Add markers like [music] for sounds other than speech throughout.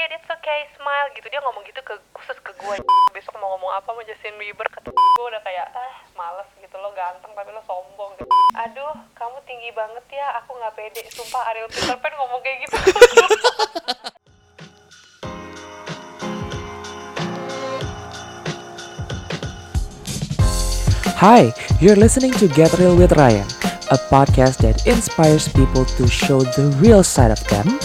okay it's okay smile gitu. Dia ngomong gitu ke khusus ke gue besok mau ngomong apa mau Justin Bieber kata gue udah kayak ah. males gitu. Lo ganteng tapi lo sombong gitu. Aduh kamu tinggi banget ya. Aku nggak pede. Sumpah Ariel Peter Pan ngomong kayak gitu. [laughs] Hi, you're listening to Get Real with Ryan, a podcast that inspires people to show the real side of them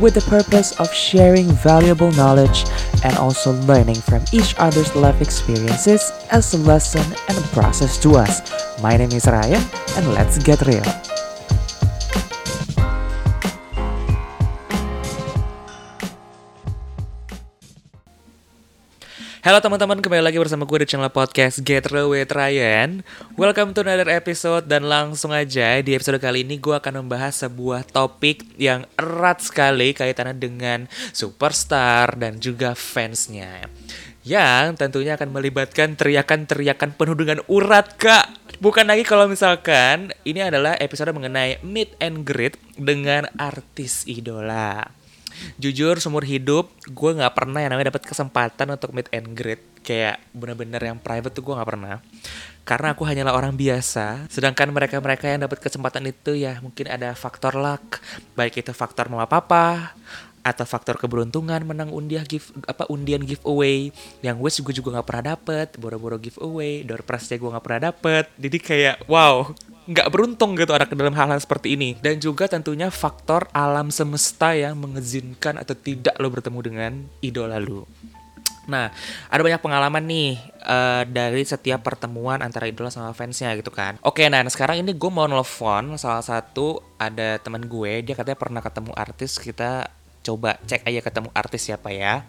with the purpose of sharing valuable knowledge and also learning from each other's life experiences as a lesson and a process to us. My name is Ryan, and let's get real. Halo teman-teman, kembali lagi bersama gue di channel podcast Get Real with Ryan. Welcome to another episode dan langsung aja di episode kali ini gue akan membahas sebuah topik yang erat sekali kaitannya dengan superstar dan juga fansnya. Yang tentunya akan melibatkan teriakan-teriakan penuh dengan urat kak. Bukan lagi kalau misalkan ini adalah episode mengenai meet and greet dengan artis idola jujur seumur hidup gue nggak pernah yang namanya dapat kesempatan untuk meet and greet. Kayak bener-bener yang private tuh gue nggak pernah. Karena aku hanyalah orang biasa sedangkan mereka-mereka yang dapat kesempatan itu ya mungkin ada faktor luck. Baik itu faktor mama papa atau faktor keberuntungan menang undiah give apa undian giveaway yang gue juga nggak pernah dapet boro-boro giveaway door prize gue nggak pernah dapet jadi kayak wow nggak beruntung gitu anak dalam hal-hal seperti ini dan juga tentunya faktor alam semesta yang mengizinkan atau tidak lo bertemu dengan idola lo Nah, ada banyak pengalaman nih uh, dari setiap pertemuan antara idola sama fansnya gitu kan. Oke, nah sekarang ini gue mau nelfon salah satu ada teman gue, dia katanya pernah ketemu artis. Kita coba cek aja ketemu artis siapa ya.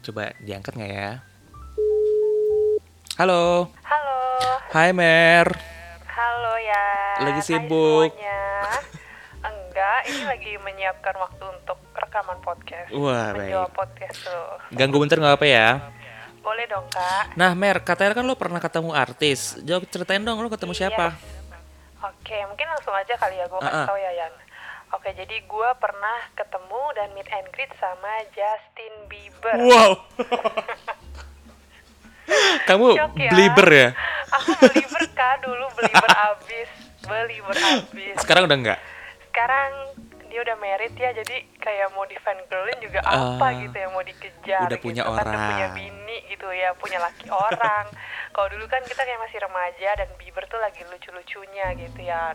Coba diangkat nggak ya? Halo. halo Hai Mer. halo ya Lagi Hai sibuk. semuanya. [laughs] enggak ini lagi menyiapkan waktu untuk rekaman podcast Wah, menjawab baik. podcast tuh Ganggu bentar nggak apa ya? boleh dong kak Nah Mer, katanya kan lo pernah ketemu artis. Jawab ceritain dong lo ketemu Iya. siapa? Oke, mungkin langsung aja kali ya gue kasih Uh-uh. tau ya Yan. Oke, jadi gue pernah ketemu dan meet and greet sama Justin Bieber. Wow. [laughs] Kamu Shock ya. belieber ya? Aku belieber kak dulu belieber [laughs] abis, belieber abis. Sekarang udah enggak? Sekarang dia udah married ya, jadi kayak mau di fan girlin juga Ah, apa gitu yang mau dikejar. udah punya gitu. Kan udah punya orang. bini gitu ya, punya laki orang. Kalau dulu kan kita kayak masih remaja dan Bieber tuh lagi lucu-lucunya gitu ya.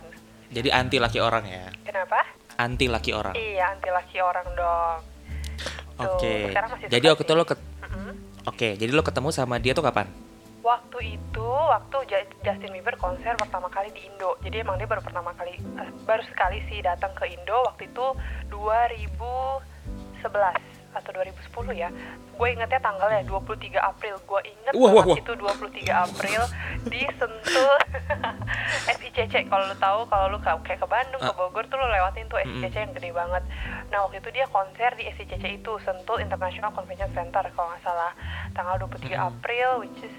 Jadi anti laki orang ya? Kenapa? Anti laki orang. Iya, anti laki orang dong. Tuh, Oke. masih Jadi waktu itu lo ket Mm-mm. Oke, jadi lo ketemu sama dia tuh kapan? Waktu itu, waktu Justin Bieber konser pertama kali di Indo. Jadi emang dia baru pertama kali, eh, baru sekali sih datang ke Indo. Waktu itu 2011 atau 2010 ya. Gue ingetnya tanggalnya 23 April. Gue inget Wah, wah, wah. itu 23 April di Sentul [laughs] SICC. Kalau lu tahu, kalau lu ke- kayak ke Bandung, ke Ah. Bogor tuh lu lewatin tuh. SICC yang gede banget. Nah waktu itu dia konser di SICC itu Sentul International Convention Center kalau nggak salah tanggal 23 Mm-mm. April which is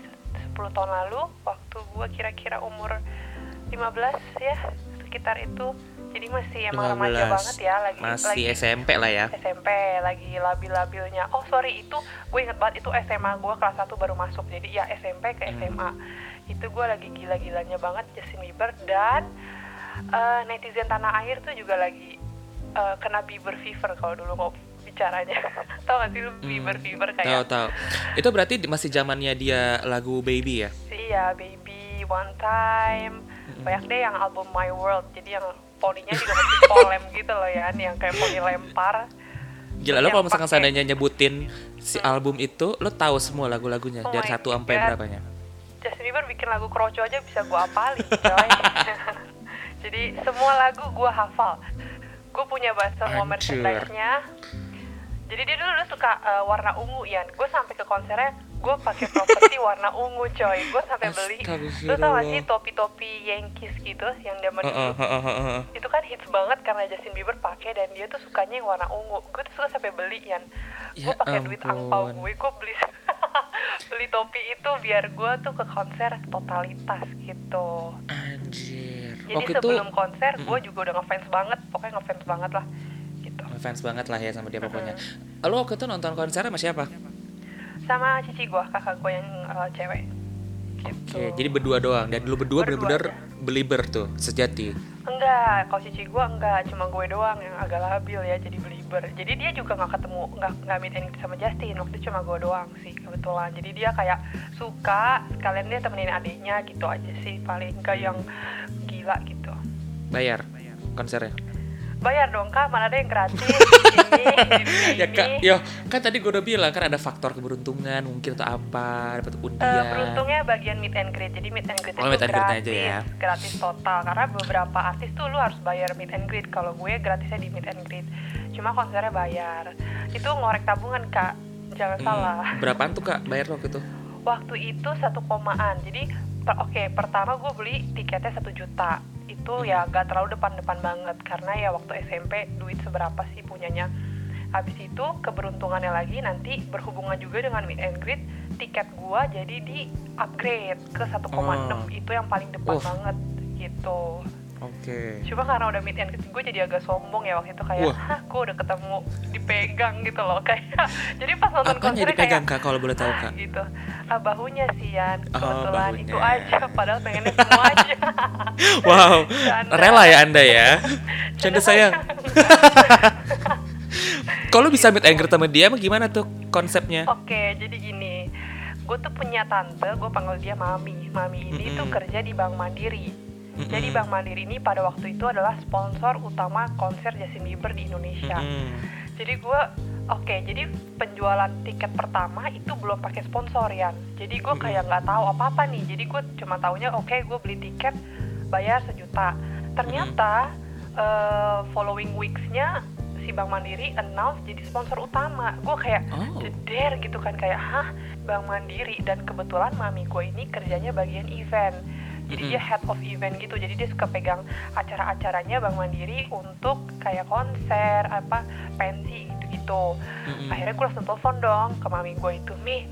10 tahun lalu waktu gue kira-kira umur 15 ya sekitar itu jadi masih emang remaja 15. banget ya lagi Masih lagi SMP lah ya. SMP lagi labil-labilnya oh sorry itu gue inget banget itu SMA gue kelas 1 baru masuk jadi ya SMP ke Hmm. SMA itu gue lagi gila-gilanya banget Justin Bieber dan eh, netizen tanah air tuh juga lagi eh, kena Bieber fever kalau dulu mau bicaranya [laughs] tau gak sih lu Bieber Hmm, fever Tahu kayak tahu. Itu berarti masih zamannya dia lagu Baby ya? Iya, Baby, One Time, banyak deh yang album My World. Jadi yang poninya juga masih polem gitu loh ya, yang kayak poni lempar. Gila lo kalau misalkan seandainya nyebutin si album itu, lo tahu semua lagu-lagunya Oh dari satu sampai berapanya? Justin Bieber bikin lagu kroco aja bisa gue apalin. [laughs] Jadi semua lagu gue hafal. Gue punya bahasa semua merchandise-nya. Jadi dia dulu, dulu suka uh, warna ungu ya. Gue sampai ke konsernya, gue pakai properti warna ungu coy. Gue sampai beli. Lu tau gak sih topi-topi Yankees gitu yang zaman dulu? Heeh, heeh, heeh. itu kan hits banget karena Justin Bieber pakai dan dia tuh sukanya yang warna ungu gue tuh suka sampai beli Yan gue Ya pakai duit angpau gue gue beli [laughs] beli topi itu biar gue tuh ke konser totalitas gitu Anjir. jadi Waktu itu sebelum konser gue juga udah ngefans banget pokoknya ngefans banget lah gitu ngefans banget lah ya sama dia pokoknya. Lo waktu itu nonton konser sama siapa? Sama cici gue kakak gue yang eh, cewek gitu. Oke, jadi berdua doang dan lu berdua bener-bener aja. belieber tuh sejati. enggak kalau cici gue enggak cuma gue doang yang agak labil ya jadi belieber jadi dia juga nggak ketemu nggak nggak meet and greet sama Justin waktu cuma gue doang sih kebetulan jadi dia kayak suka sekalian dia temenin adiknya gitu aja sih paling enggak yang gila gitu Bayar konsernya. Bayar dong kak mana ada yang gratis? [laughs] Ini [laughs] ya kak, yo kan tadi gue udah bilang kan ada faktor keberuntungan mungkin atau apa dapat Eh, undian. beruntungnya bagian meet and greet. Jadi meet and greet Oh, itu meet and gratis aja ya. gratis total. Karena beberapa artis tuh lu harus bayar meet and greet. Kalau gue gratisnya di meet and greet. Cuma konsernya bayar. Itu ngorek tabungan kak. Jangan Hmm, salah. Berapaan tuh kak bayar waktu itu? waktu itu satu komaan. Jadi per- oke pertama gue beli tiketnya satu juta itu ya gak terlalu depan-depan banget karena ya waktu SMP duit seberapa sih punyanya habis itu keberuntungannya lagi nanti berhubungan juga dengan meet and greet tiket gue jadi di upgrade ke 1,6 Oh. itu yang paling depan Uh. banget gitu Oke. cuma karena udah meet and greet gue jadi agak sombong ya waktu itu kayak Wah. hah gue udah ketemu dipegang gitu loh kayak [laughs] jadi pas nonton Apanya konsernya dipegang kayak kak kalau boleh tahu kak? gitu ah, bahunya sih Yan Oh, kebetulan bahunya. itu aja padahal pengennya semua aja [laughs] Wow, Canda. rela ya anda ya. [laughs] Canda sayang. Kalau bisa meet and greet sama dia, gimana tuh konsepnya? oke jadi gini gue tuh punya tante gue panggil dia mami mami ini tuh Mm-mm. kerja di Bank Mandiri jadi Mm-mm. Bank Mandiri ini pada waktu itu adalah sponsor utama konser Justin Bieber di Indonesia. Mm-mm. jadi gue oke jadi penjualan tiket pertama itu belum pakai sponsor ya jadi gue kayak nggak tahu apa apa nih. Jadi gue cuma taunya oke gue beli tiket bayar sejuta. Ternyata eh, following weeks-nya si Bank Mandiri announce jadi sponsor utama. Gue kayak Oh. jeder gitu kan kayak hah Bank Mandiri? Dan kebetulan mami gue ini kerjanya bagian event jadi dia head of event gitu. Jadi dia suka pegang acara-acaranya Bank Mandiri untuk kayak konser apa pensi gitu-gitu. Mm-mm. akhirnya gue langsung telepon dong ke mami gue itu nih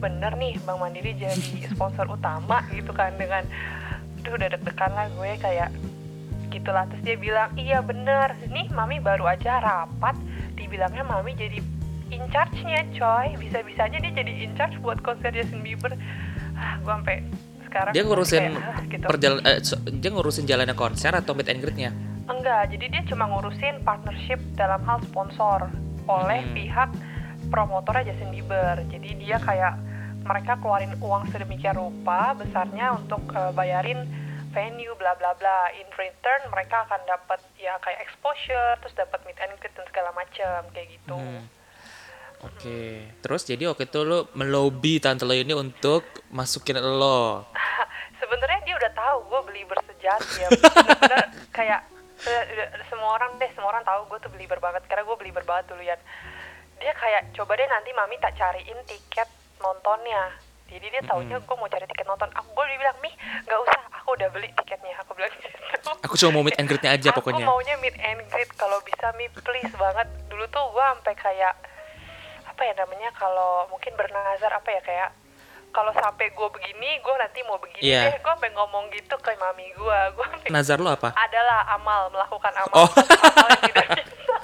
bener nih Bank Mandiri jadi sponsor utama [laughs] gitu kan dengan aduh udah deg-degan lah gue kayak gitulah. Terus dia bilang iya bener. Nih mami baru aja rapat dibilangnya mami jadi in charge-nya coy. Bisa-bisanya dia jadi in charge buat konser Justin Bieber. Ah gue sampai sekarang Dia ngurusin kayak, gitu. perjal- eh, so- dia ngurusin jalannya konser atau meet and greet-nya? Enggak, jadi dia cuma ngurusin partnership dalam hal sponsor oleh Hmm. pihak promotornya Justin Bieber. Jadi dia kayak mereka keluarin uang sedemikian rupa besarnya untuk eh, bayarin venue bla bla bla. In return mereka akan dapat ya kayak exposure, terus dapat meet and greet dan segala macam kayak gitu. Hmm. Oke, terus jadi waktu itu lo melobi tante lo ini untuk masukin lo. [laughs] Sebenarnya dia udah tahu gue beli bersejati ya. Bener-bener [laughs] kayak semua orang deh, semua orang tahu gue tuh beli banget karena gue beli banget dulu ya. Dia kayak coba deh nanti mami tak cariin tiket nontonnya. Jadi dia taunya gue mau cari tiket nonton. Aku gue bilang mi nggak usah, aku udah beli tiketnya. Aku bilang gitu. Aku cuma mau meet and greet-nya aja Aku pokoknya. maunya meet and greet kalau bisa mi please banget. Dulu tuh gue sampai kayak apa ya namanya kalau mungkin bernazar apa ya kayak kalau sampai gue begini gue nanti mau begini Iya. deh gue sampai ngomong gitu ke mami gue gue Nazar lo apa? adalah amal melakukan amal Oh. amal yang tidak bisa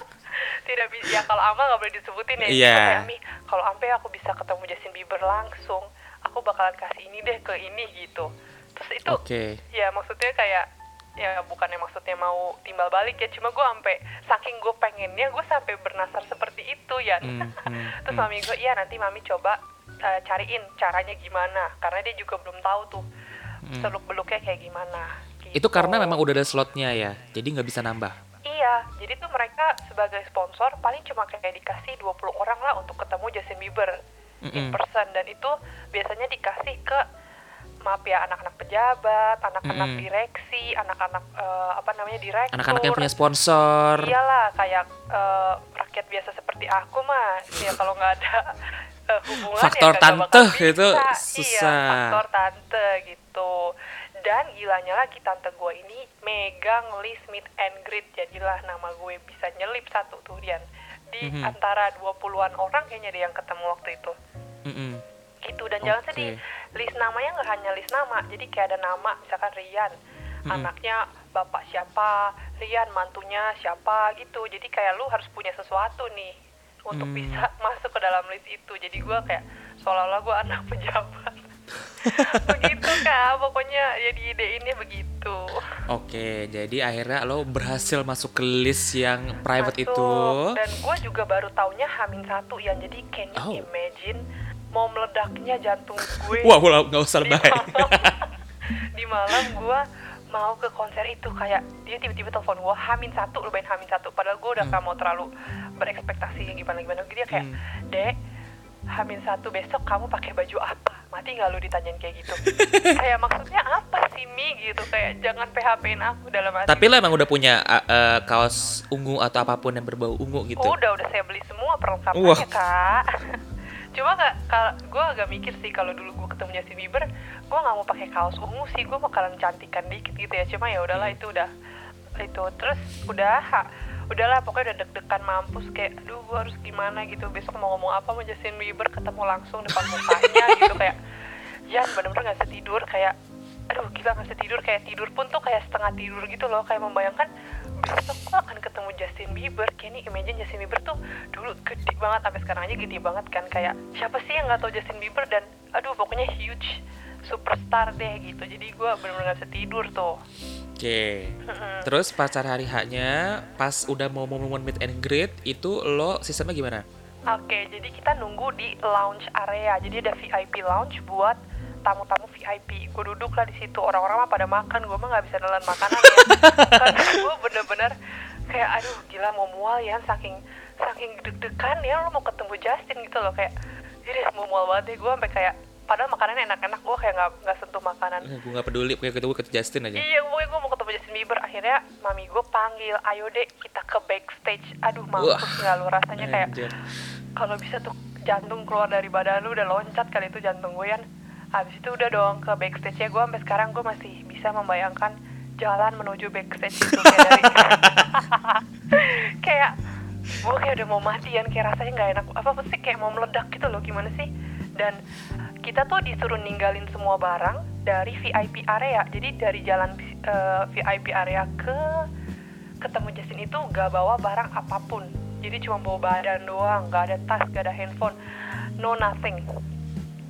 tidak bisa ya kalau amal nggak boleh disebutin ya Iya. Gua kayak, Mi, kalau sampai aku bisa ketemu Justin Bieber langsung aku bakalan kasih ini deh ke ini gitu terus itu Oke. ya maksudnya kayak ya bukannya maksudnya mau timbal balik ya cuma gue sampai saking gue pengennya gue sampai bernasar seperti itu ya Hmm, hmm, [laughs] terus hmm. mami gue iya nanti mami coba eh, cariin caranya gimana karena dia juga belum tahu tuh Hmm. seluk beluknya kayak gimana Itu gitu. karena memang udah ada slotnya ya, jadi nggak bisa nambah. Iya, jadi tuh mereka sebagai sponsor paling cuma kayak dikasih 20 orang lah untuk ketemu Justin Bieber in Mm-mm. person dan itu biasanya dikasih ke maaf ya anak-anak pejabat, anak-anak Mm-mm. direksi, anak-anak eh, apa namanya direktur. Anak-anak yang punya sponsor. Iyalah kayak eh, rakyat biasa seperti aku mah, ya kalau nggak ada eh, hubungan Faktor ya kagak bakal tante itu bisa. susah. Iya, faktor tante gitu. Dan gilanya lagi tante gue ini megang list meet and greet jadilah nama gue bisa nyelip satu tuh Dian di Mhm. antara 20-an orang kayaknya dia yang ketemu waktu itu Mm-mm. Gitu dan jangan Oke. sedih list namanya nggak hanya list nama jadi kayak ada nama misalkan Rian Mm-mm. anaknya bapak siapa Rian mantunya siapa gitu jadi kayak lu harus punya sesuatu nih untuk Hmm. bisa [laughs] masuk ke dalam list itu jadi gua kayak seolah-olah gua anak [laughs] pejabat [laughs] begitu kak pokoknya jadi ide ini begitu Oke, jadi akhirnya lo berhasil masuk ke list yang private Masuk. itu. dan gue juga baru taunya hamin satu ya jadi can you Oh. imagine mau meledaknya jantung gue Wah, wah, nggak usah di lebay. malam, di malam gue mau ke konser itu kayak dia tiba-tiba telepon gue hamin satu lu main hamin satu padahal gue udah Hmm. gak mau terlalu berekspektasi gimana gimana dia kayak Hmm. dek hamin satu besok kamu pakai baju apa mati nggak lu ditanyain kayak gitu [laughs] kayak maksudnya apa sih mi gitu kayak jangan php-in aku dalam hati Tapi lo emang udah punya uh, uh, kaos ungu atau apa pun yang berbau ungu gitu. Udah udah saya beli semua perlengkapannya kak. Cuma nggak, gue agak mikir sih kalau dulu gue ketemu Justin Bieber, gue nggak mau pakai kaos ungu sih, gue bakalan cantikan dikit gitu ya. Cuma ya udahlah itu udah itu terus udah ha- udahlah pokoknya udah deg-degan mampus kayak aduh gue harus gimana gitu besok mau ngomong apa sama Justin Bieber ketemu langsung depan mukanya [laughs] gitu kayak Jan bener-bener gak bisa tidur kayak aduh gila gak bisa tidur kayak tidur pun tuh kayak setengah tidur gitu loh kayak membayangkan besok gue akan ketemu Justin Bieber nih imagine Justin Bieber tuh dulu gede banget sampai sekarang aja gede banget kan kayak siapa sih yang nggak tahu Justin Bieber dan aduh pokoknya huge superstar deh gitu jadi gue bener-bener gak bisa tidur tuh Oke. Mm-mm. Terus pacar hari haknya pas udah mau momen meet and greet itu lo sistemnya gimana? Oke, jadi kita nunggu di lounge area. Jadi ada VIP lounge buat tamu-tamu VIP. Gue duduk lah di situ. Orang-orang mah pada makan, gue mah nggak bisa nelan makanan ya. Karena gue bener-bener kayak aduh gila mau mual ya, saking saking deg-degan ya lo mau ketemu Justin gitu loh kayak jadi mau mual banget deh gue sampai kayak padahal makanannya enak-enak gue kayak nggak nggak sentuh makanan Eh, gue gak peduli, pokoknya ketemu ke Justin aja. Iya, pokoknya gue mau ketemu Justin Bieber. Akhirnya mami gue panggil, ayo dek kita ke backstage. Aduh, mampus nggak lu rasanya kayak kalau bisa tuh jantung keluar dari badan lu udah loncat kali itu jantung gue kan. Habis itu udah dong ke backstage ya gue sampai sekarang gue masih bisa membayangkan jalan menuju backstage itu kayak dari kayak gue kayak udah mau mati kan kayak rasanya nggak enak. Apa apa sih? Kayak mau meledak gitu loh gimana sih? Dan kita tuh disuruh ninggalin semua barang dari VIP area. Jadi dari jalan eh, VIP area ke ketemu Justin itu gak bawa barang apa pun. Jadi cuma bawa badan doang gak ada tas gak ada handphone no nothing.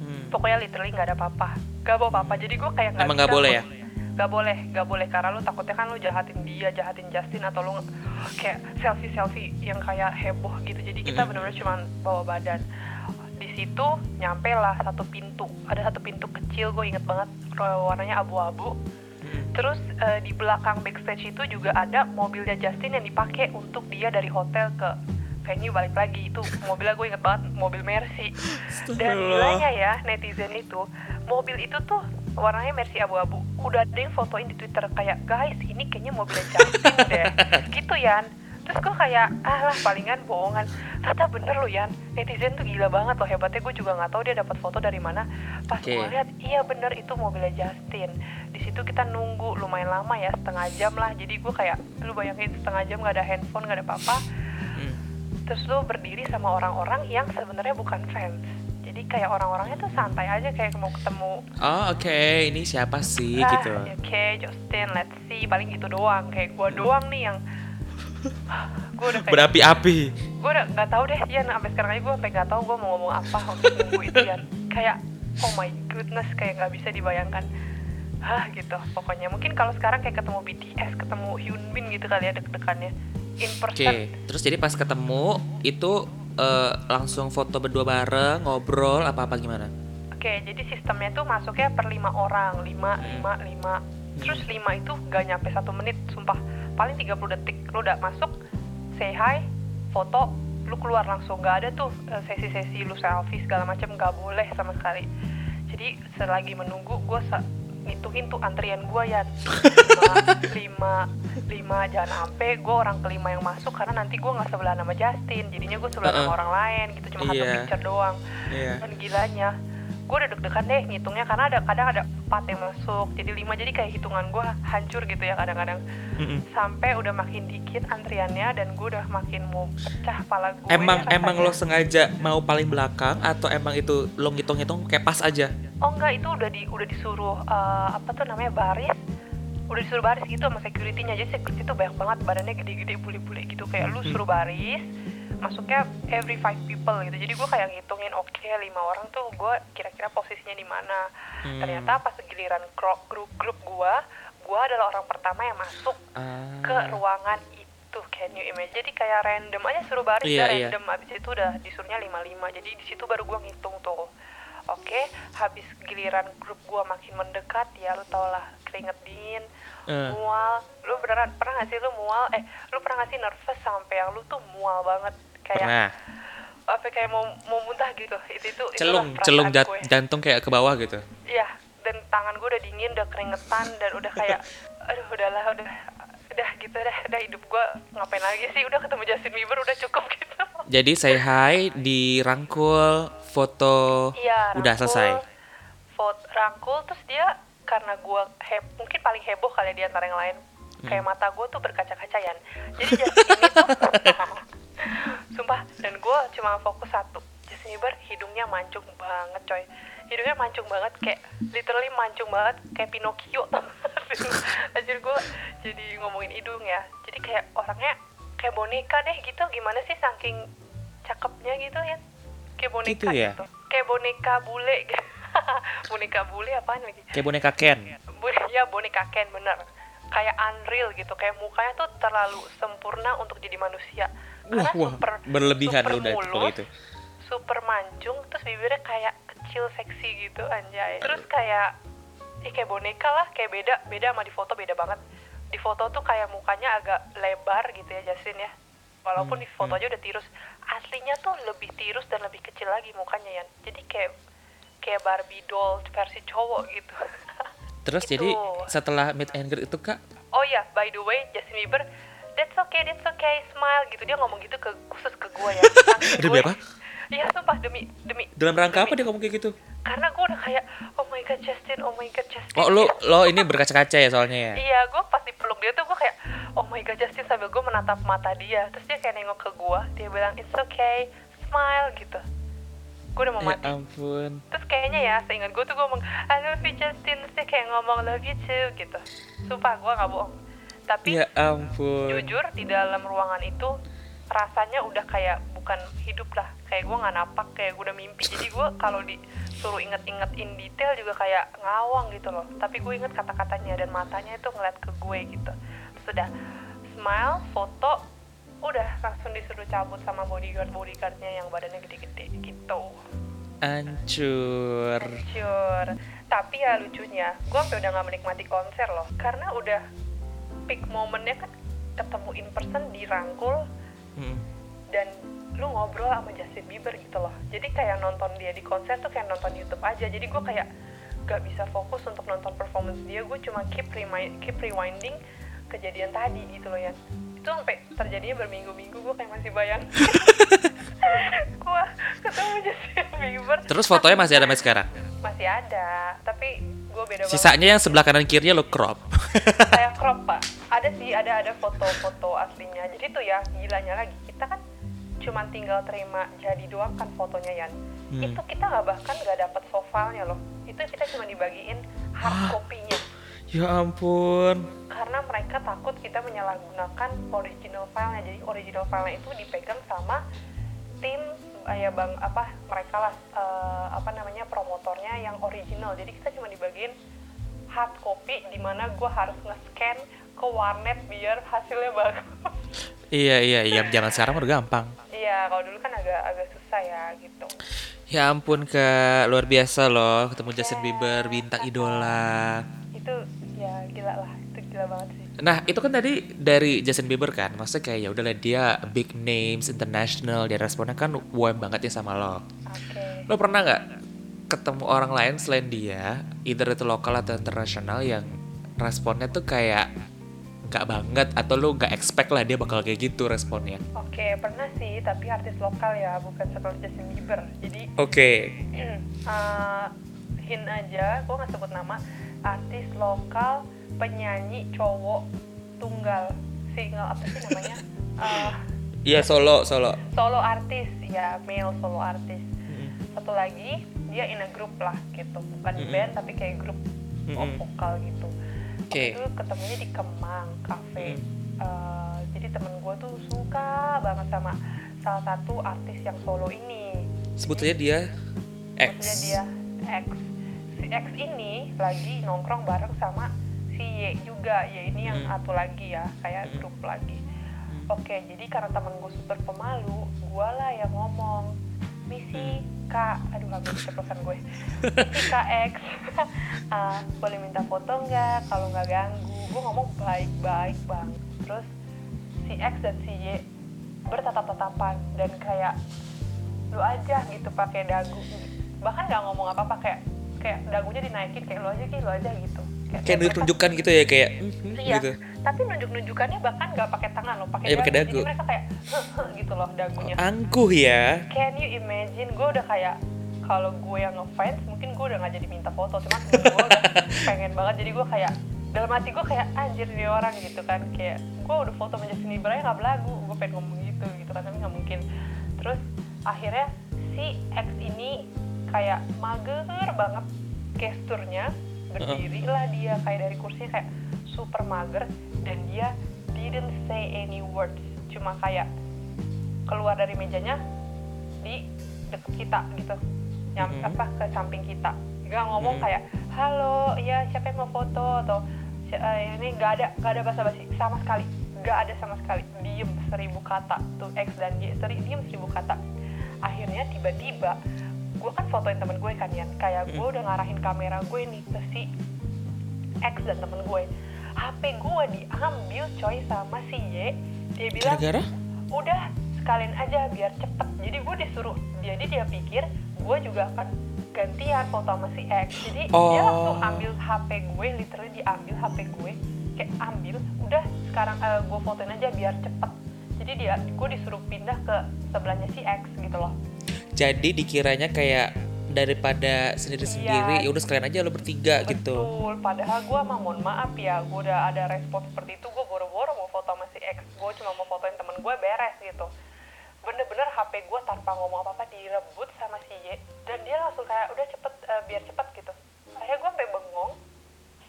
Hmm. pokoknya literally nggak ada apa-apa. Gak bawa apa-apa. Jadi gue kayak Emang bisa nggak boleh ya? Gak boleh, gak boleh. Karena lu takutnya kan lu jahatin dia, jahatin Justin atau lu kayak selfie selfie yang kayak heboh gitu. Jadi kita benar-benar cuma bawa badan. Di situ nyampe lah satu pintu, ada satu pintu kecil gue inget banget. Warnanya abu-abu. Terus eh, di belakang backstage itu juga ada mobilnya Justin yang dipakai untuk dia dari hotel ke venue balik lagi. Itu mobilnya gue inget banget mobil Mercy. [laughs] Dan gilanya ya netizen itu mobil itu tuh warnanya Mercy abu-abu. Udah ada yang fotoin di Twitter kayak guys ini kayaknya mobilnya Justin deh. [laughs] Gitu Yan. Terus gue kayak ah lah palingan bohongan. Ternyata bener loh Yan. Netizen tuh gila banget loh. Hebatnya gue juga nggak tahu dia dapat foto dari mana. Pas Oke. gue lihat iya bener itu mobilnya Justin. Di situ kita nunggu lumayan lama ya setengah jam lah. Jadi gue kayak lu bayangin setengah jam gak ada handphone gak ada apa-apa. Hmm. terus lu berdiri sama orang-orang yang sebenarnya bukan fans kayak orang-orangnya tuh santai aja kayak mau ketemu Oh oke, ini siapa sih ah, gitu? oke Justin let's see. Paling gitu doang. Kayak gua doang nih yang [laughs] gue udah kayak Berapi-api. gue udah nggak tahu deh ya sampai sekarang aja gue sampai nggak tahu gue mau ngomong apa untuk nunggu itu ya kayak oh my goodness kayak nggak bisa dibayangkan. Hah gitu. Pokoknya mungkin kalau sekarang kayak ketemu BTS ketemu Hyunbin gitu kali ya deg-degannya. In Oke, person terus jadi pas ketemu itu eh, langsung foto berdua bareng, ngobrol apa-apa gimana? Oke, jadi sistemnya tuh masuknya per lima orang, lima, lima, lima. Terus lima itu gak nyampe satu menit, sumpah. Paling 30 detik, lu udah masuk, say hi, foto, lu keluar langsung. Gak ada tuh eh, sesi-sesi lu selfie segala macam, gak boleh sama sekali. Jadi selagi menunggu, gue ngitungin tuh antrian gue ya lima, [laughs] lima, lima jangan sampai gue orang kelima yang masuk karena nanti gue nggak sebelah nama Justin jadinya gue sebelah Uh-uh. sama orang lain gitu cuma satu Iya. picture doang Iya. dan gilanya gue udah deg-degan deh ngitungnya karena ada kadang ada empat yang masuk jadi lima jadi kayak hitungan gue hancur gitu ya kadang-kadang. Mm-mm. sampai udah makin dikit antriannya dan gue udah makin mau pecah pala gue Emang ya emang lo sengaja mau paling belakang atau emang itu lo ngitung-ngitung kayak pas aja? oh enggak itu udah di udah disuruh eh, apa tuh namanya baris? Udah disuruh baris gitu sama security-nya. Jadi security tuh banyak banget badannya gede-gede bule-bule gitu. Kayak lu suruh baris masuknya every five people gitu. Jadi gue kayak ngitungin oke lima orang tuh gue kira-kira posisinya di mana. Hmm. ternyata pas giliran grup grup gue gue adalah orang pertama yang masuk Ah. ke ruangan itu. Can you imagine? Jadi kayak random aja suruh baris Iya, udah iya. random. Abis itu udah disuruhnya 55 jadi di situ baru gua ngitung tuh oke habis giliran grup gua makin mendekat ya lu tau lah keringet dingin Eh. mual lu beneran pernah gak sih lu mual eh lu pernah gak sih nervous sampai yang lu tuh mual banget kayak Pernah. apa kayak mau mau muntah gitu itu itu Celung, celung jat- gue. jantung kayak ke bawah gitu. Iya, dan tangan gue udah dingin, udah keringetan, dan udah kayak, [laughs] aduh udahlah, udah, udah gitu dah, udah hidup gue ngapain lagi sih, udah ketemu Justin Bieber udah cukup [laughs] gitu. Jadi say hi, dirangkul, foto, Iya, udah rangkul, selesai. Foto rangkul, terus dia karena gue heb, mungkin paling heboh kali di antara yang lain, kayak Hmm. mata gue tuh berkaca-kacayan. Jadi Justin ini tuh, [laughs] sumpah, dan gue cuma fokus satu. Justin Bieber hidungnya mancung banget coy hidungnya mancung banget kayak literally mancung banget kayak Pinocchio [laughs] Anjir gue jadi ngomongin hidung ya jadi kayak orangnya kayak boneka deh gitu gimana sih saking cakepnya gitu ya kayak boneka Gitu ya? kayak boneka bule gitu. [laughs] boneka bule apaan lagi Kayak boneka Ken. Ya boneka Ken bener kayak unreal gitu kayak mukanya tuh terlalu sempurna untuk jadi manusia Wah, wah, berlebihan super lu udah kalau itu. super mancung terus bibirnya kayak kecil seksi gitu anjay terus kayak ih kayak boneka lah kayak beda beda sama di foto beda banget di foto tuh kayak mukanya agak lebar gitu ya Justin ya walaupun Hmm, di foto hmm. aja udah tirus aslinya tuh lebih tirus dan lebih kecil lagi mukanya ya jadi kayak kayak Barbie doll versi cowok gitu [laughs] Terus Gitu. jadi setelah meet and greet itu kak, oh ya by the way Justin Bieber that's okay that's okay smile gitu dia ngomong gitu ke khusus ke gue ya [laughs] Demi apa? Iya sumpah demi demi dalam rangka apa demi- dia ngomong kayak gitu? karena gue udah kayak oh god Justin. Oh my god Justin. Oh lo lo ini berkaca-kaca ya soalnya ya. iya gue pas dipeluk dia tuh gue kayak oh my god Justin sambil gue menatap mata dia. Terus dia kayak nengok ke gue dia bilang it's okay. Smile gitu. Gue udah mau Ya mati. ampun. terus kayaknya ya seingat gue tuh gue ngomong I love you Justin. Terus dia kayak ngomong love you too gitu. Sumpah gue nggak bohong. Tapi Ya ampun. jujur di dalam ruangan itu rasanya udah kayak bukan hidup lah. Kayak gue nggak napak kayak gue udah mimpi. Jadi gue kalau disuruh inget-inget in detail juga kayak ngawang gitu loh. Tapi gue inget kata-katanya dan matanya itu ngeliat ke gue gitu. Sudah smile foto udah langsung disuruh cabut sama bodyguard bodyguardnya yang badannya gede-gede gitu. Hancur. hancur tapi ya lucunya gue sampai udah nggak menikmati konser loh. Karena udah peak momennya kan ketemu in person dirangkul. Hmm. Dan lu ngobrol sama Justin Bieber gitu loh. Jadi kayak nonton dia di konser tuh kayak nonton YouTube aja. Jadi gue kayak gak bisa fokus untuk nonton performance dia. Gue cuma keep remind, keep rewinding kejadian tadi gitu loh ya. Itu sampai terjadinya berminggu-minggu gue kayak masih bayang. [laughs] Gue ketemu Justin Bieber. Terus fotonya masih ada sampai sekarang. masih ada tapi gue beda banget. Sisanya yang sebelah kanan kirinya lo crop. saya crop pak. Ada sih ada ada foto-foto aslinya. Jadi tuh ya gilanya lagi cuma tinggal terima jadi doang kan fotonya Yan. Hmm. itu kita nggak bahkan nggak dapet soalnya loh. Itu kita cuma dibagiin hard copy-nya. Ya ampun. karena mereka takut kita menyalahgunakan original filenya. Jadi original filenya itu dipegang sama tim eh, ya bang apa mereka lah eh, apa namanya promotornya yang original. Jadi kita cuma dibagiin hard copy di mana gue harus nge-scan ke warnet biar hasilnya bagus. Iya iya iya, jangan sekarang udah gampang. Iya kalau dulu kan agak agak susah ya gitu. Ya ampun kak, luar biasa loh ketemu Justin Bieber, bintang idola. itu ya gila lah. Itu gila banget sih. Nah itu kan tadi dari Justin Bieber kan, maksudnya kayak ya udahlah dia big names international, dia responnya kan warm banget ya sama lo. oke. Lo pernah nggak ketemu orang lain selain dia, either itu lokal atau internasional yang responnya tuh kayak nggak banget atau lo nggak expect lah dia bakal kayak gitu responnya? Oke, pernah sih, tapi artis lokal ya, bukan seperti Justin Bieber. Jadi, Oke. uh, [clears throat] hint aja, gue nggak sebut nama, artis lokal, penyanyi cowok tunggal, single apa sih namanya? Uh, [laughs] Iya solo solo. solo artis, ya male solo artis. Satu lagi, dia in a group lah gitu, bukan Mm-mm. band tapi kayak grup Mm-mm. vokal gitu. Oke. itu ketemunya di Kemang Cafe Hmm. Eh, jadi temen gue tuh suka banget sama salah satu artis yang solo ini Sebut saja dia X. maksudnya dia X si X ini lagi nongkrong bareng sama si Y juga Y ini yang Hmm. satu lagi ya kayak Hmm. grup lagi oke jadi karena temen gue super pemalu gue lah yang ngomong misi Kak aduh hampir keceplosan gue. Misi Kak X. [laughs] Ah, boleh minta foto nggak? Kalau nggak ganggu. Gue ngomong baik-baik bang. Terus si X dan si Y bertatap-tatapan dan kayak lu aja gitu pakai dagu. Bahkan nggak ngomong apa-apa kayak kayak dagunya dinaikin kayak lu aja kayak lu aja gitu. Kayak mereka- nunjuk-nunjukkan gitu ya kayak mhm, Iya, gitu. Tapi nunjuk-nunjukannya bahkan nggak pakai tangan loh, pakai pakai dagu. dagu. Jadi mereka kayak gitu loh dagunya. Angkuh ya. Can you imagine? Gue udah kayak kalau gue yang ngefans, mungkin gue udah nggak jadi minta foto, cuma gue udah [laughs] pengen banget. Jadi gue kayak dalam hati gue kayak anjir nih orang gitu kan, kayak gue udah foto sama Justin Bieber aja nggak belagu, gue pengen ngomong gitu gitu kan, tapi nggak mungkin. Terus akhirnya si X ini kayak mager banget gesturnya berdiri lah dia kayak dari kursinya kayak super mager dan dia didn't say any words. Cuma kayak keluar dari mejanya di deket kita gitu. Nyam Mhm. apa ke samping kita. Nggak ngomong Mhm. kayak halo ya siapa yang mau foto? Atau "Si- eh, ini nggak ada nggak ada basa-basi. Sama sekali. Nggak ada sama sekali. Diem seribu kata. Tuh X dan Y seri diem seribu kata. Akhirnya tiba-tiba gue kan fotoin temen gue kan Yan. Kayak gue Mhm. udah ngarahin kamera gue nih ke si X dan temen gue HP gue diambil coy sama si Y. Dia bilang Gara-gara? udah sekalian aja biar cepet. Jadi gue disuruh jadi dia pikir gue juga akan gantian foto sama si X. Jadi dia Oh. langsung ambil HP gue literally diambil HP gue kayak ambil udah sekarang eh, gue fotoin aja biar cepet. Jadi dia gue disuruh pindah ke sebelahnya si X gitu loh. Jadi dikiranya kayak daripada sendiri-sendiri Iya. ya udah sekalian aja lo bertiga gitu. Betul, padahal gue mah mohon maaf ya, gue udah ada respon seperti itu, gue boro-boro mau foto sama si X, gue cuma mau fotoin temen gue beres gitu. Bener-bener HP gue tanpa ngomong apa-apa direbut sama si Y, dan dia langsung kayak udah cepet, eh, biar cepet gitu. Akhirnya gue sampai bengong,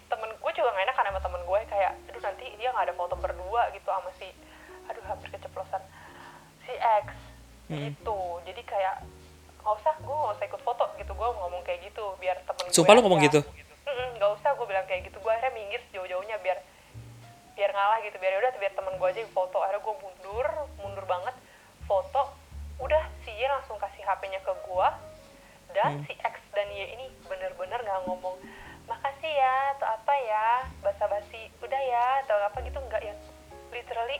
temen gue juga gak enak kan sama temen gue, kayak aduh nanti dia gak ada foto berdua gitu sama si, aduh hampir keceplosan, si X Hmm. gitu. Jadi kayak nggak usah, gue nggak usah ikut foto gitu, gue ngomong kayak gitu biar temen gue Sumpah lo ngomong gitu? Nggak usah gue bilang kayak gitu. Gue akhirnya minggir sejauh-jauhnya biar biar ngalah gitu. Biar udah biar temen gue aja yang foto. Akhirnya gue mundur mundur banget foto. Udah si Y langsung kasih HP-nya ke gue dan Hmm. si X dan Y ini bener-bener nggak ngomong makasih ya atau apa ya basa-basi. Udah ya atau apa gitu nggak ya. Literally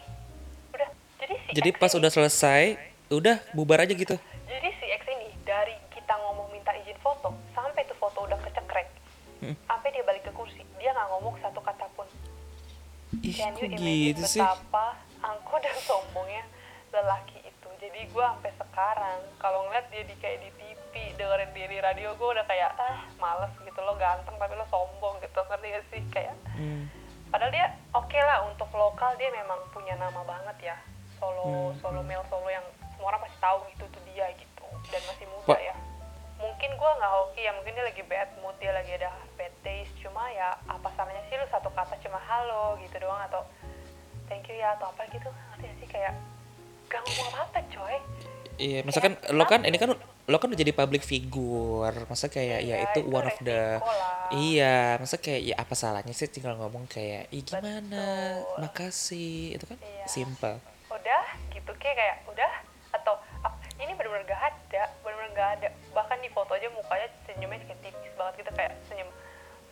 udah. Jadi si Jadi X pas ini- udah selesai, udah bubar aja gitu. jadi si X ini dari kita ngomong minta izin foto sampai tuh foto udah kecekrek, Hmm. sampai dia balik ke kursi, dia nggak ngomong satu kata pun. Ih, Can you imagine gitu sih? betapa angkuh dan sombongnya lelaki itu. Jadi gue sampai sekarang kalau ngeliat dia di kayak di TV dengerin dia di radio gue udah kayak ah males gitu lo ganteng tapi lo sombong gitu ngerti gak sih kayak Hmm. padahal dia oke lah untuk lokal dia memang punya nama banget ya solo Hmm. solo male solo yang semua orang pasti tahu gitu tuh dia gitu dan masih muda Pak. Ya mungkin gua nggak hoki ya mungkin dia lagi bad mood dia lagi ada bad days cuma ya apa salahnya sih lu satu kata cuma halo gitu doang atau thank you ya atau apa gitu ngerti gak sih kayak gak ngomong apa apa coy Iya, masa kan lo kan ini kan lo kan udah jadi public figure, masa kayak ya Iya, itu itu one of the lah. iya, masa kayak ya apa salahnya sih tinggal ngomong kayak ih gimana, Betul. makasih, itu kan Iya. simple. udah gitu kayak kayak udah ah, ini benar-benar gak ada benar-benar gak ada. Bahkan di foto aja mukanya senyumnya kayak tipis banget gitu kayak senyum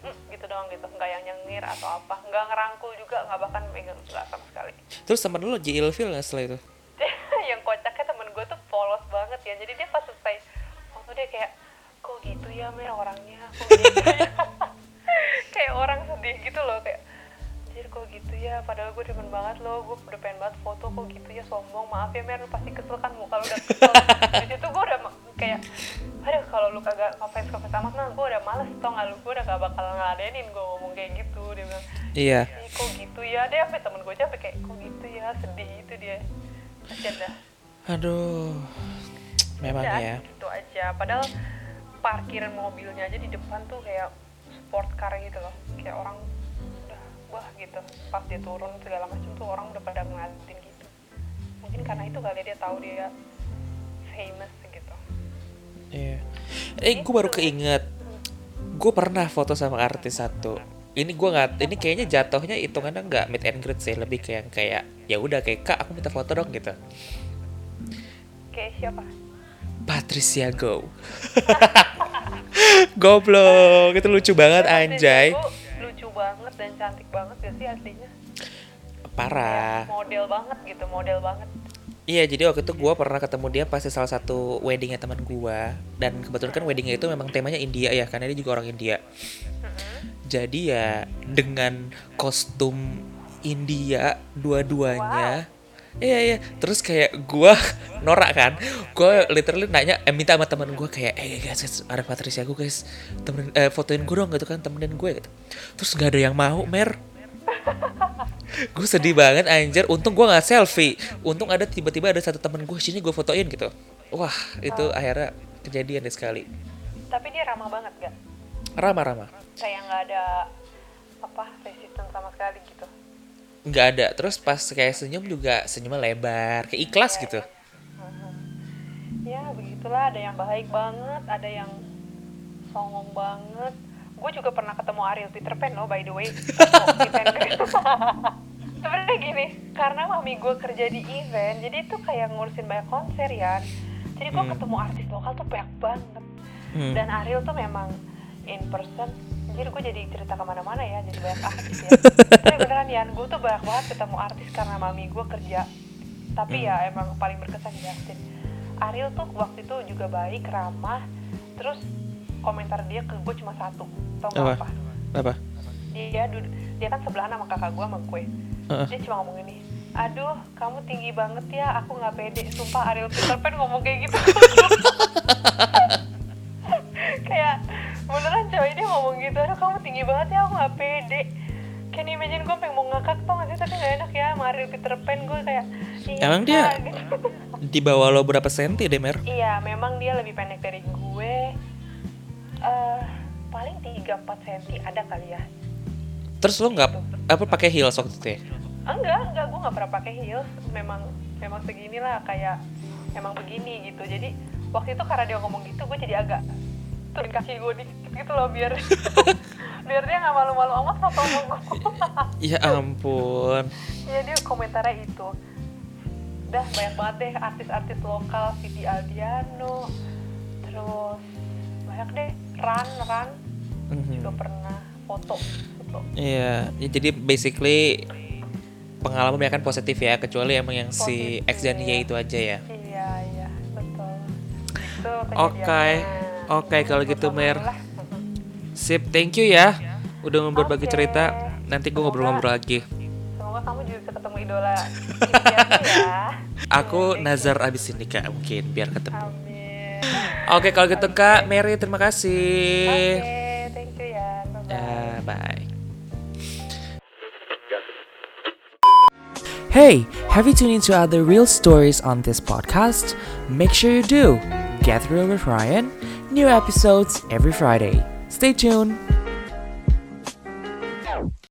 hmm, gitu doang gitu. Nggak yang nyengir atau apa. Nggak ngerangkul juga nggak bahkan megang nggak sama sekali. Terus temen lo J Ilfil nggak setelah itu? [laughs] yang kocaknya temen gue tuh polos banget ya. Jadi dia pas selesai foto dia kayak kok gitu ya mer orangnya? Kok gitu ya? [laughs] [laughs] Kayak orang sedih gitu loh kayak anjir kok gitu ya. Padahal gue demen banget loh. Gue udah pengen banget foto kok gitu ya. Sombong. Maaf ya mer. Lu pasti kesel kan muka lu udah kesel. [laughs] Di situ gue udah kayak aduh kalau lu kagak ngefans ngefans amat nah gue udah males tau gak lu? Gue udah gak bakal ngeladenin gue ngomong kayak gitu dia bilang. Iya. Kok gitu ya? Dia sampai temen gue aja kayak kok gitu ya? Sedih itu dia. Kasian dah. Aduh, memang ya. gitu aja. Padahal parkiran mobilnya aja di depan tuh kayak sport car gitu loh. Kayak orang wah gitu pas dia turun segala macam tuh orang udah pada ngeliatin gitu mungkin karena itu kali dia tahu dia famous gitu Iya. Eh, gue baru keinget. Gue pernah foto sama artis satu. Ini gue nggak, ini kayaknya jatuhnya hitungannya nggak meet and greet sih, lebih kayak kayak ya udah kayak kak aku minta foto dong gitu. kayak siapa Patricia Go. [laughs] Goblok, itu lucu banget anjay. Dan cantik banget gak sih aslinya Parah. Kayak model banget gitu model banget Iya, jadi waktu itu gue pernah ketemu dia pas di salah satu weddingnya teman gue dan kebetulan kan weddingnya itu memang temanya India ya, karena dia juga orang India. Jadi ya dengan kostum India dua-duanya. Iya iya, terus kayak gua [laughs] norak kan, gue literally nanya, eh, minta sama temen gue kayak, eh guys, guys, ada Patricia gue guys, temenin, eh, fotoin gue dong gitu kan, temenin gue gitu. Terus nggak ada yang mau, mer. [laughs] gue sedih banget anjir, untung gue nggak selfie, untung ada tiba-tiba ada satu temen gue sini gue fotoin gitu. Wah itu akhirnya kejadian deh sekali. tapi dia ramah banget gak Ramah-ramah. kayak nggak ada apa resisten sama sekali gitu nggak ada. Terus pas kayak senyum juga senyumnya lebar kayak ikhlas gitu. [laughs] Ya begitulah. Ada yang baik banget ada yang songong banget. Gue juga pernah ketemu Ariel Peter Pan loh by the way. [laughs] [laughs] Sebenarnya gini karena mami gue kerja di event jadi itu kayak ngurusin banyak konser ya. Jadi gue Hmm. ketemu artis lokal tuh banyak banget. Hmm. dan Ariel tuh memang in person jadi gue jadi cerita ke mana-mana ya jadi banyak artis ya. [laughs] Tapi beneran Yan gue tuh banyak banget ketemu artis karena mami gue kerja. Tapi Hmm. ya emang paling berkesan Justin. Ariel tuh waktu itu juga baik ramah. Terus komentar dia ke gue cuma satu. Tau gak Apa? apa? Apa? Dia dia kan sebelahan sama kakak gue sama gue. Heeh. dia cuma ngomong ini aduh kamu tinggi banget ya aku nggak pede. Sumpah Ariel Peter Pan ngomong kayak gitu [laughs] gitu aduh kamu tinggi banget ya aku nggak pede Can you imagine gue pengen mau ngakak tau gak sih tapi gak enak ya Ariel Peter Pan gue kayak iya, Emang dia- Kak," gitu. [laughs] di bawah lo berapa senti deh mer Iya, memang dia lebih pendek dari gue. eh paling 3-4 cm ada kali ya. terus lo nggak apa pakai heels waktu itu ya Enggak, enggak, gue nggak pernah pakai heels. Memang, memang segini lah kayak emang begini gitu. Jadi waktu itu karena dia ngomong gitu, gue jadi agak turun kaki gue dikit gitu loh biar [laughs] biar dia nggak malu-malu amat foto sama gue. [laughs] ya ampun Iya dia komentarnya itu. Udah banyak banget deh artis-artis lokal, Siti Aldiano, terus banyak deh Ran, Ran juga Mhm. pernah foto. foto. Iya, ya, jadi basically pengalaman banyak kan positif ya, kecuali emang yang si X dan Y itu aja ya. Iya iya betul. Itu Oke, kejadiannya. Oke kalau gitu Mer. Sip, thank you ya, udah berbagi Oke. cerita. Nanti gue ngobrol-ngobrol lagi. Semoga kamu juga bisa ketemu idola [laughs] ya. Aku Nazar abis ini kak, mungkin biar ketemu. Amin. Oke, kalau gitu kak, Mary terima kasih. Oke, thank you ya. Bye bye. Ya, bye. Hey, have you tuned into other real stories on this podcast? Make sure you do. Get Real with Ryan. New episodes every Friday. Stay tuned.